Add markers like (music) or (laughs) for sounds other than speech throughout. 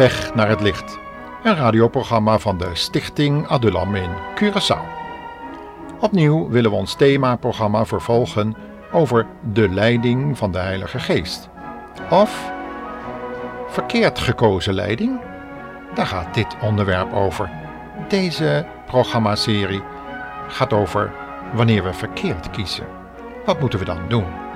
Weg naar het licht. Een radioprogramma van de Stichting Adulam in Curaçao. Opnieuw willen we ons themaprogramma vervolgen over de leiding van de Heilige Geest. Of verkeerd gekozen leiding? Daar gaat dit onderwerp over. Deze programmaserie gaat over wanneer we verkeerd kiezen. Wat moeten we dan doen?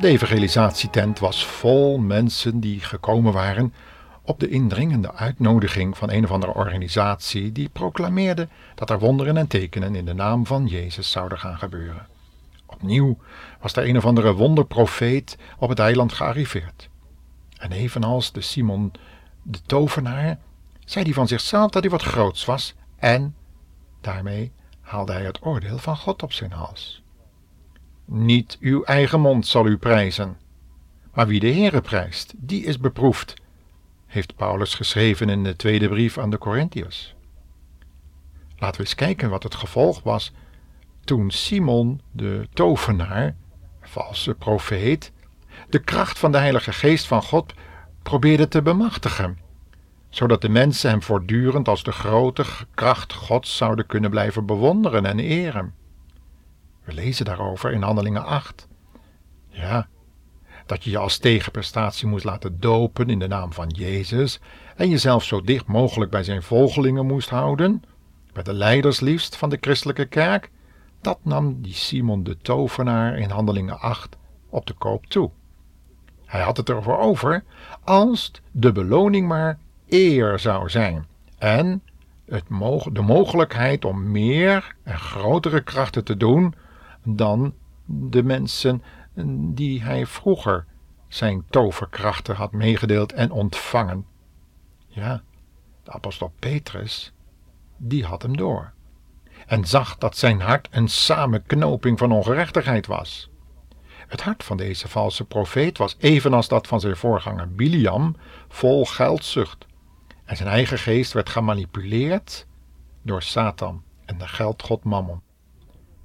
De evangelisatietent was vol mensen die gekomen waren op de indringende uitnodiging van een of andere organisatie die proclameerde dat er wonderen en tekenen in de naam van Jezus zouden gaan gebeuren. Opnieuw was er een of andere wonderprofeet op het eiland gearriveerd. En evenals de Simon de tovenaar, zei hij van zichzelf dat hij wat groots was en daarmee haalde hij het oordeel van God op zijn hals. Niet uw eigen mond zal u prijzen, maar wie de Heere prijst, die is beproefd, heeft Paulus geschreven in de tweede brief aan de Corinthiërs. Laten we eens kijken wat het gevolg was toen Simon de tovenaar, valse profeet, de kracht van de Heilige Geest van God probeerde te bemachtigen, zodat de mensen hem voortdurend als de grote kracht Gods zouden kunnen blijven bewonderen en eren. We lezen daarover in Handelingen 8. Ja, dat je je als tegenprestatie moest laten dopen in de naam van Jezus en jezelf zo dicht mogelijk bij zijn volgelingen moest houden, bij de leiders liefst van de christelijke kerk, dat nam die Simon de tovenaar in Handelingen 8 op de koop toe. Hij had het erover over als de beloning maar eer zou zijn en het de mogelijkheid om meer en grotere krachten te doen dan de mensen die hij vroeger zijn toverkrachten had meegedeeld en ontvangen. Ja, de apostel Petrus, die had hem door en zag dat zijn hart een samenknoping van ongerechtigheid was. Het hart van deze valse profeet was evenals dat van zijn voorganger Biliam vol geldzucht en zijn eigen geest werd gemanipuleerd door Satan en de geldgod Mammon.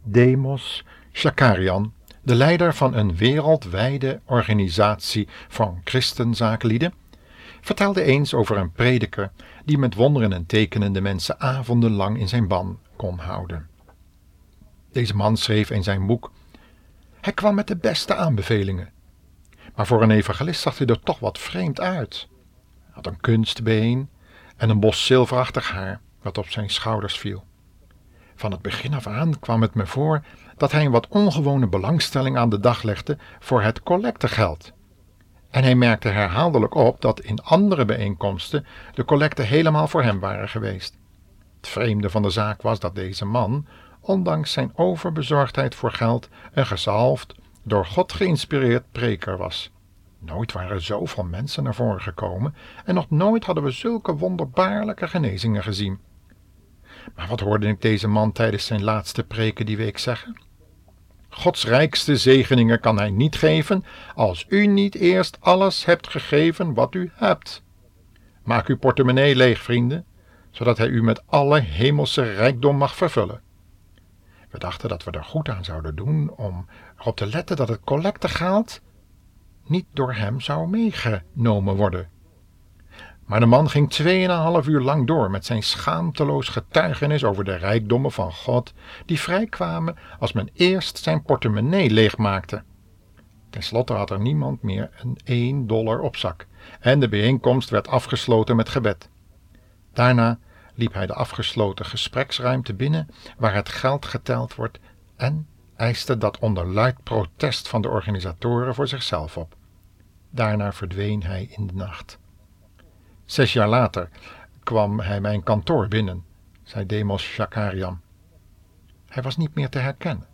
Demos Shakarian, de leider van een wereldwijde organisatie van christenzakenlieden, vertelde eens over een prediker die met wonderen en tekenen de mensen avondenlang in zijn ban kon houden. Deze man schreef in zijn boek: Hij kwam met de beste aanbevelingen, maar voor een evangelist zag hij er toch wat vreemd uit. Hij had een kunstbeen en een bos zilverachtig haar wat op zijn schouders viel. Van het begin af aan kwam het me voor dat hij een wat ongewone belangstelling aan de dag legde voor het collectegeld. En hij merkte herhaaldelijk op dat in andere bijeenkomsten de collecten helemaal voor hem waren geweest. Het vreemde van de zaak was dat deze man, ondanks zijn overbezorgdheid voor geld, een gezalfd, door God geïnspireerd preker was. Nooit waren zoveel mensen naar voren gekomen en nog nooit hadden we zulke wonderbaarlijke genezingen gezien. Maar wat hoorde ik deze man tijdens zijn laatste preken die week zeggen? Gods rijkste zegeningen kan hij niet geven als u niet eerst alles hebt gegeven wat u hebt. Maak uw portemonnee leeg, vrienden, zodat hij u met alle hemelse rijkdom mag vervullen. We dachten dat we er goed aan zouden doen om erop te letten dat het collectegeld niet door hem zou meegenomen worden. Maar de man ging tweeënhalf uur lang door met zijn schaamteloos getuigenis over de rijkdommen van God, die vrijkwamen als men eerst zijn portemonnee leegmaakte. Ten slotte had er niemand meer een één dollar op zak en de bijeenkomst werd afgesloten met gebed. Daarna liep hij de afgesloten gespreksruimte binnen waar het geld geteld wordt en eiste dat onder luid protest van de organisatoren voor zichzelf op. Daarna verdween hij in de nacht. Zes jaar later kwam hij mijn kantoor binnen, zei Demos Shakarian. Hij was niet meer te herkennen.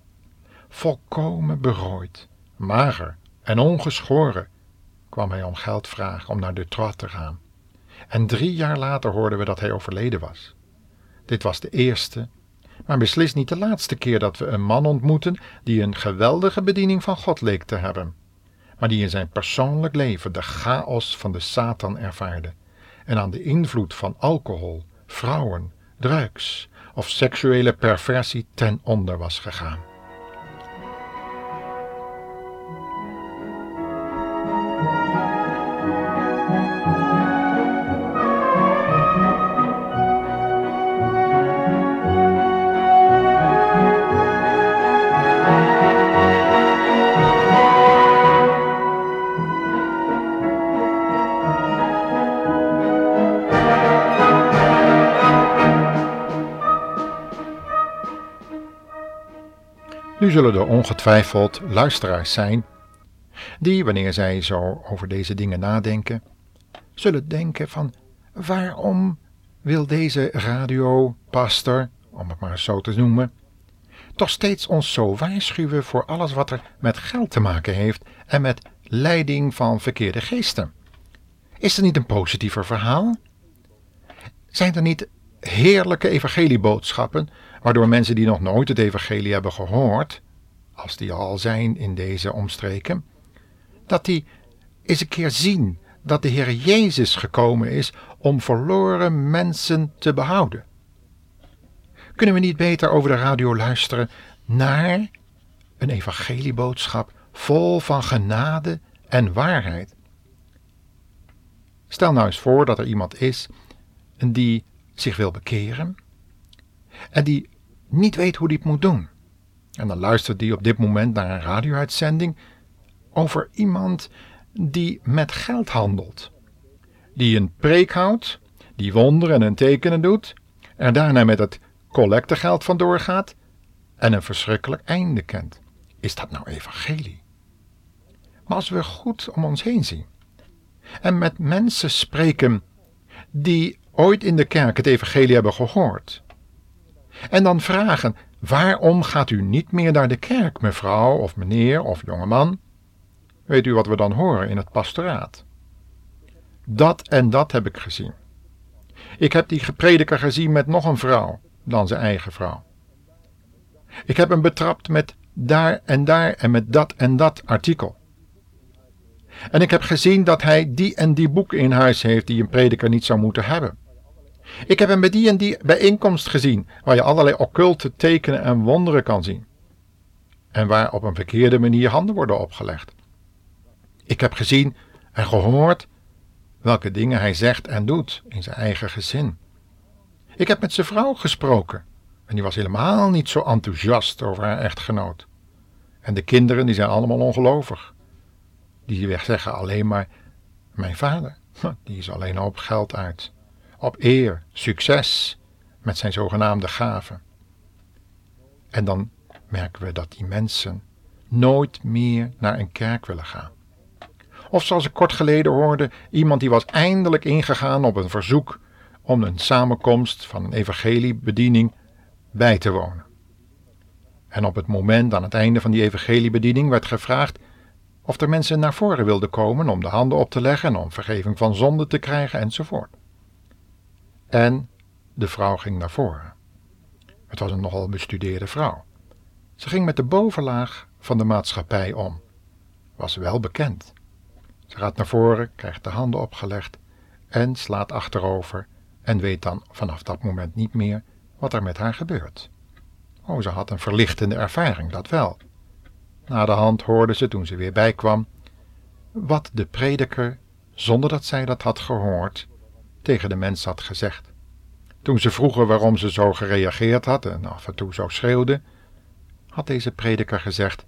Volkomen berooid, mager en ongeschoren kwam hij om geld vragen om naar Detroit te gaan. En drie jaar later hoorden we dat hij overleden was. Dit was de eerste, maar beslist niet de laatste keer dat we een man ontmoeten die een geweldige bediening van God leek te hebben, maar die in zijn persoonlijk leven de chaos van de Satan ervaarde en aan de invloed van alcohol, vrouwen, drugs, of seksuele perversie ten onder was gegaan. Zullen er ongetwijfeld luisteraars zijn die, wanneer zij zo over deze dingen nadenken, zullen denken van waarom wil deze radiopastor, om het maar zo te noemen, toch steeds ons zo waarschuwen voor alles wat er met geld te maken heeft en met leiding van verkeerde geesten? Is er niet een positiever verhaal? Zijn er niet heerlijke evangelieboodschappen waardoor mensen die nog nooit het evangelie hebben gehoord, als die al zijn in deze omstreken, dat die eens een keer zien dat de Heer Jezus gekomen is om verloren mensen te behouden. Kunnen we niet beter over de radio luisteren naar een evangelieboodschap vol van genade en waarheid? Stel nou eens voor dat er iemand is die zich wil bekeren en die niet weet hoe die het moet doen. En dan luistert die op dit moment naar een radio-uitzending over iemand die met geld handelt. Die een preek houdt, die wonderen en tekenen doet, er daarna met het collectegeld vandoor gaat en een verschrikkelijk einde kent. Is dat nou evangelie? Maar als we goed om ons heen zien en met mensen spreken die ooit in de kerk het evangelie hebben gehoord, en dan vragen: waarom gaat u niet meer naar de kerk, mevrouw of meneer of jongeman? Weet u wat we dan horen in het pastoraat? Dat en dat heb ik gezien. Ik heb die prediker gezien met nog een vrouw dan zijn eigen vrouw. Ik heb hem betrapt met daar en daar en met dat en dat artikel. En ik heb gezien dat hij die en die boeken in huis heeft die een prediker niet zou moeten hebben. Ik heb hem bij die en die bijeenkomst gezien, waar je allerlei occulte tekenen en wonderen kan zien. En waar op een verkeerde manier handen worden opgelegd. Ik heb gezien en gehoord welke dingen hij zegt en doet in zijn eigen gezin. Ik heb met zijn vrouw gesproken en die was helemaal niet zo enthousiast over haar echtgenoot. En de kinderen die zijn allemaal ongelovig. Die zeggen alleen maar: Mijn vader, (laughs) die is alleen op geld uit op eer, succes met zijn zogenaamde gaven. En dan merken we dat die mensen nooit meer naar een kerk willen gaan. Of zoals ik kort geleden hoorde, iemand die was eindelijk ingegaan op een verzoek om een samenkomst van een evangeliebediening bij te wonen. En op het moment aan het einde van die evangeliebediening werd gevraagd of er mensen naar voren wilden komen om de handen op te leggen en om vergeving van zonde te krijgen enzovoort. En de vrouw ging naar voren. Het was een nogal bestudeerde vrouw. Ze ging met de bovenlaag van de maatschappij om. Was wel bekend. Ze gaat naar voren, krijgt de handen opgelegd en slaat achterover en weet dan vanaf dat moment niet meer wat er met haar gebeurt. Oh, ze had een verlichtende ervaring, dat wel. Na de hand hoorde ze toen ze weer bijkwam wat de prediker, zonder dat zij dat had gehoord, tegen de mens had gezegd. Toen ze vroegen waarom ze zo gereageerd had en af en toe zo schreeuwde, had deze prediker gezegd: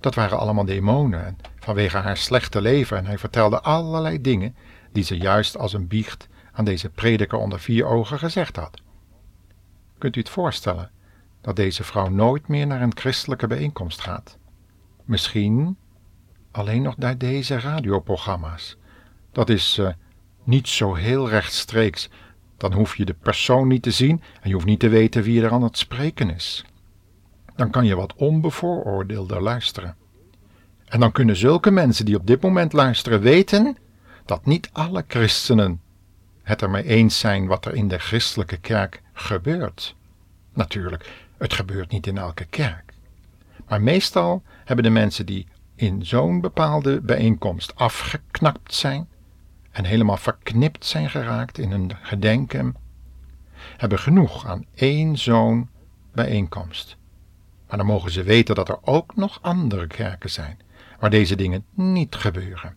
dat waren allemaal demonen en vanwege haar slechte leven en hij vertelde allerlei dingen die ze juist als een biecht aan deze prediker onder vier ogen gezegd had. Kunt u het voorstellen dat deze vrouw nooit meer naar een christelijke bijeenkomst gaat? Misschien alleen nog naar deze radioprogramma's. Dat is uh, niet zo heel rechtstreeks, dan hoef je de persoon niet te zien en je hoeft niet te weten wie er aan het spreken is. Dan kan je wat onbevooroordeelder luisteren. En dan kunnen zulke mensen die op dit moment luisteren weten dat niet alle christenen het ermee eens zijn wat er in de christelijke kerk gebeurt. Natuurlijk, het gebeurt niet in elke kerk. Maar meestal hebben de mensen die in zo'n bepaalde bijeenkomst afgeknapt zijn, en helemaal verknipt zijn geraakt in hun gedenken, hebben genoeg aan één zo'n bijeenkomst. Maar dan mogen ze weten dat er ook nog andere kerken zijn waar deze dingen niet gebeuren.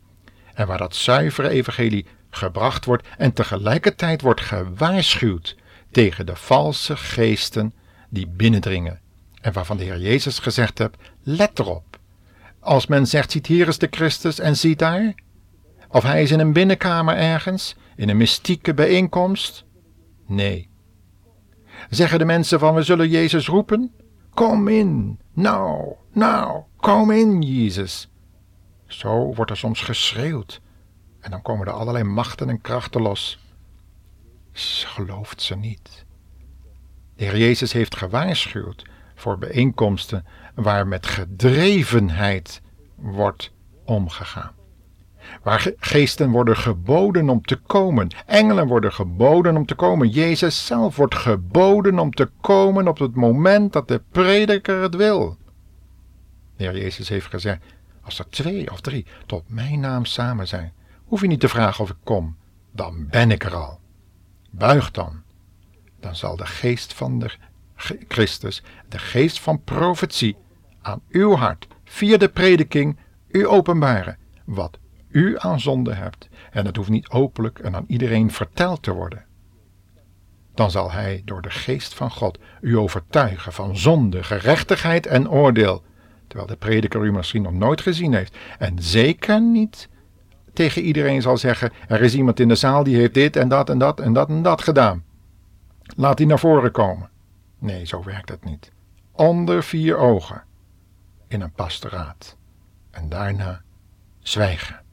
En waar dat zuivere evangelie gebracht wordt en tegelijkertijd wordt gewaarschuwd tegen de valse geesten die binnendringen. En waarvan de Heer Jezus gezegd hebt: let erop. Als men zegt: ziet hier is de Christus en ziet daar. Of hij is in een binnenkamer ergens, in een mystieke bijeenkomst. Nee. Zeggen de mensen van we zullen Jezus roepen? Kom in, nou, nou, kom in, Jezus. Zo wordt er soms geschreeuwd. En dan komen er allerlei machten en krachten los. Gelooft ze niet. De Heer Jezus heeft gewaarschuwd voor bijeenkomsten waar met gedrevenheid wordt omgegaan. Waar geesten worden geboden om te komen, engelen worden geboden om te komen, Jezus zelf wordt geboden om te komen op het moment dat de prediker het wil. De Heer Jezus heeft gezegd: Als er twee of drie tot mijn naam samen zijn, hoef je niet te vragen of ik kom, dan ben ik er al. Buig dan, dan zal de geest van de Christus, de geest van profetie, aan uw hart, via de prediking, u openbaren wat u aan zonde hebt. En het hoeft niet openlijk en aan iedereen verteld te worden. Dan zal hij door de geest van God u overtuigen van zonde, gerechtigheid en oordeel, terwijl de prediker u misschien nog nooit gezien heeft. En zeker niet tegen iedereen zal zeggen: er is iemand in de zaal die heeft dit en dat en dat en dat en dat gedaan. Laat die naar voren komen. Nee, zo werkt het niet. Onder vier ogen. In een pastoraat. En daarna zwijgen.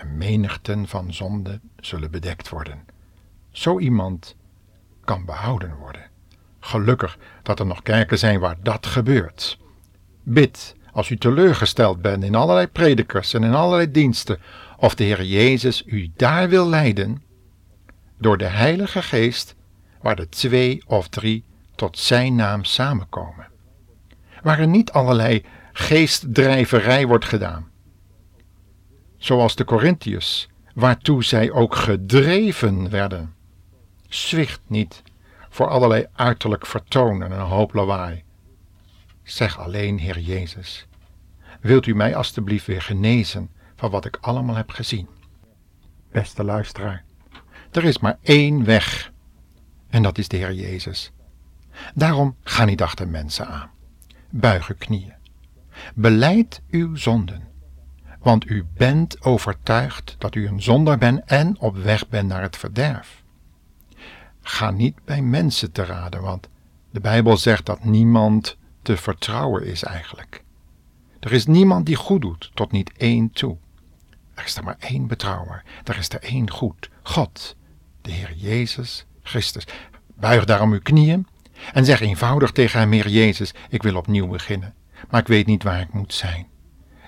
En menigten van zonden zullen bedekt worden. Zo iemand kan behouden worden. Gelukkig dat er nog kerken zijn waar dat gebeurt. Bid als u teleurgesteld bent in allerlei predikers en in allerlei diensten, of de Heer Jezus u daar wil leiden, door de Heilige Geest, waar de twee of drie tot Zijn naam samenkomen. Waar er niet allerlei geestdrijverij wordt gedaan. Zoals de Corinthiërs, waartoe zij ook gedreven werden. Zwicht niet voor allerlei uiterlijk vertonen en een hoop lawaai. Zeg alleen, Heer Jezus, wilt u mij alstublieft weer genezen van wat ik allemaal heb gezien? Beste luisteraar, er is maar één weg, en dat is de Heer Jezus. Daarom ga niet achter mensen aan. Buig knieën. Beleid uw zonden, want u bent overtuigd dat u een zondaar bent en op weg bent naar het verderf. Ga niet bij mensen te raden, want de Bijbel zegt dat niemand te vertrouwen is eigenlijk. Er is niemand die goed doet, tot niet één toe. Er is er maar één betrouwer, er is er één goed, God, de Heer Jezus Christus. Buig daarom uw knieën en zeg eenvoudig tegen hem, Heer Jezus, ik wil opnieuw beginnen, maar ik weet niet waar ik moet zijn.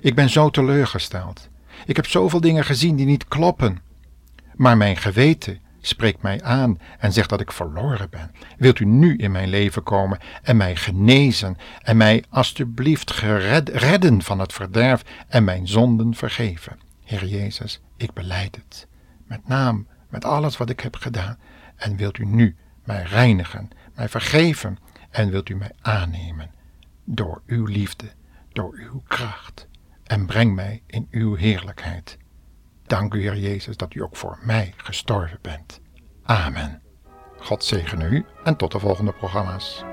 Ik ben zo teleurgesteld. Ik heb zoveel dingen gezien die niet kloppen. Maar mijn geweten spreekt mij aan en zegt dat ik verloren ben. Wilt u nu in mijn leven komen en mij genezen en mij alstublieft gered, redden van het verderf en mijn zonden vergeven? Heer Jezus, ik beleid het. Met naam, met alles wat ik heb gedaan. En wilt u nu mij reinigen, mij vergeven en wilt u mij aannemen door uw liefde, door uw kracht en breng mij in uw heerlijkheid. Dank u, Heer Jezus, dat u ook voor mij gestorven bent. Amen. God zegene u en tot de volgende programma's.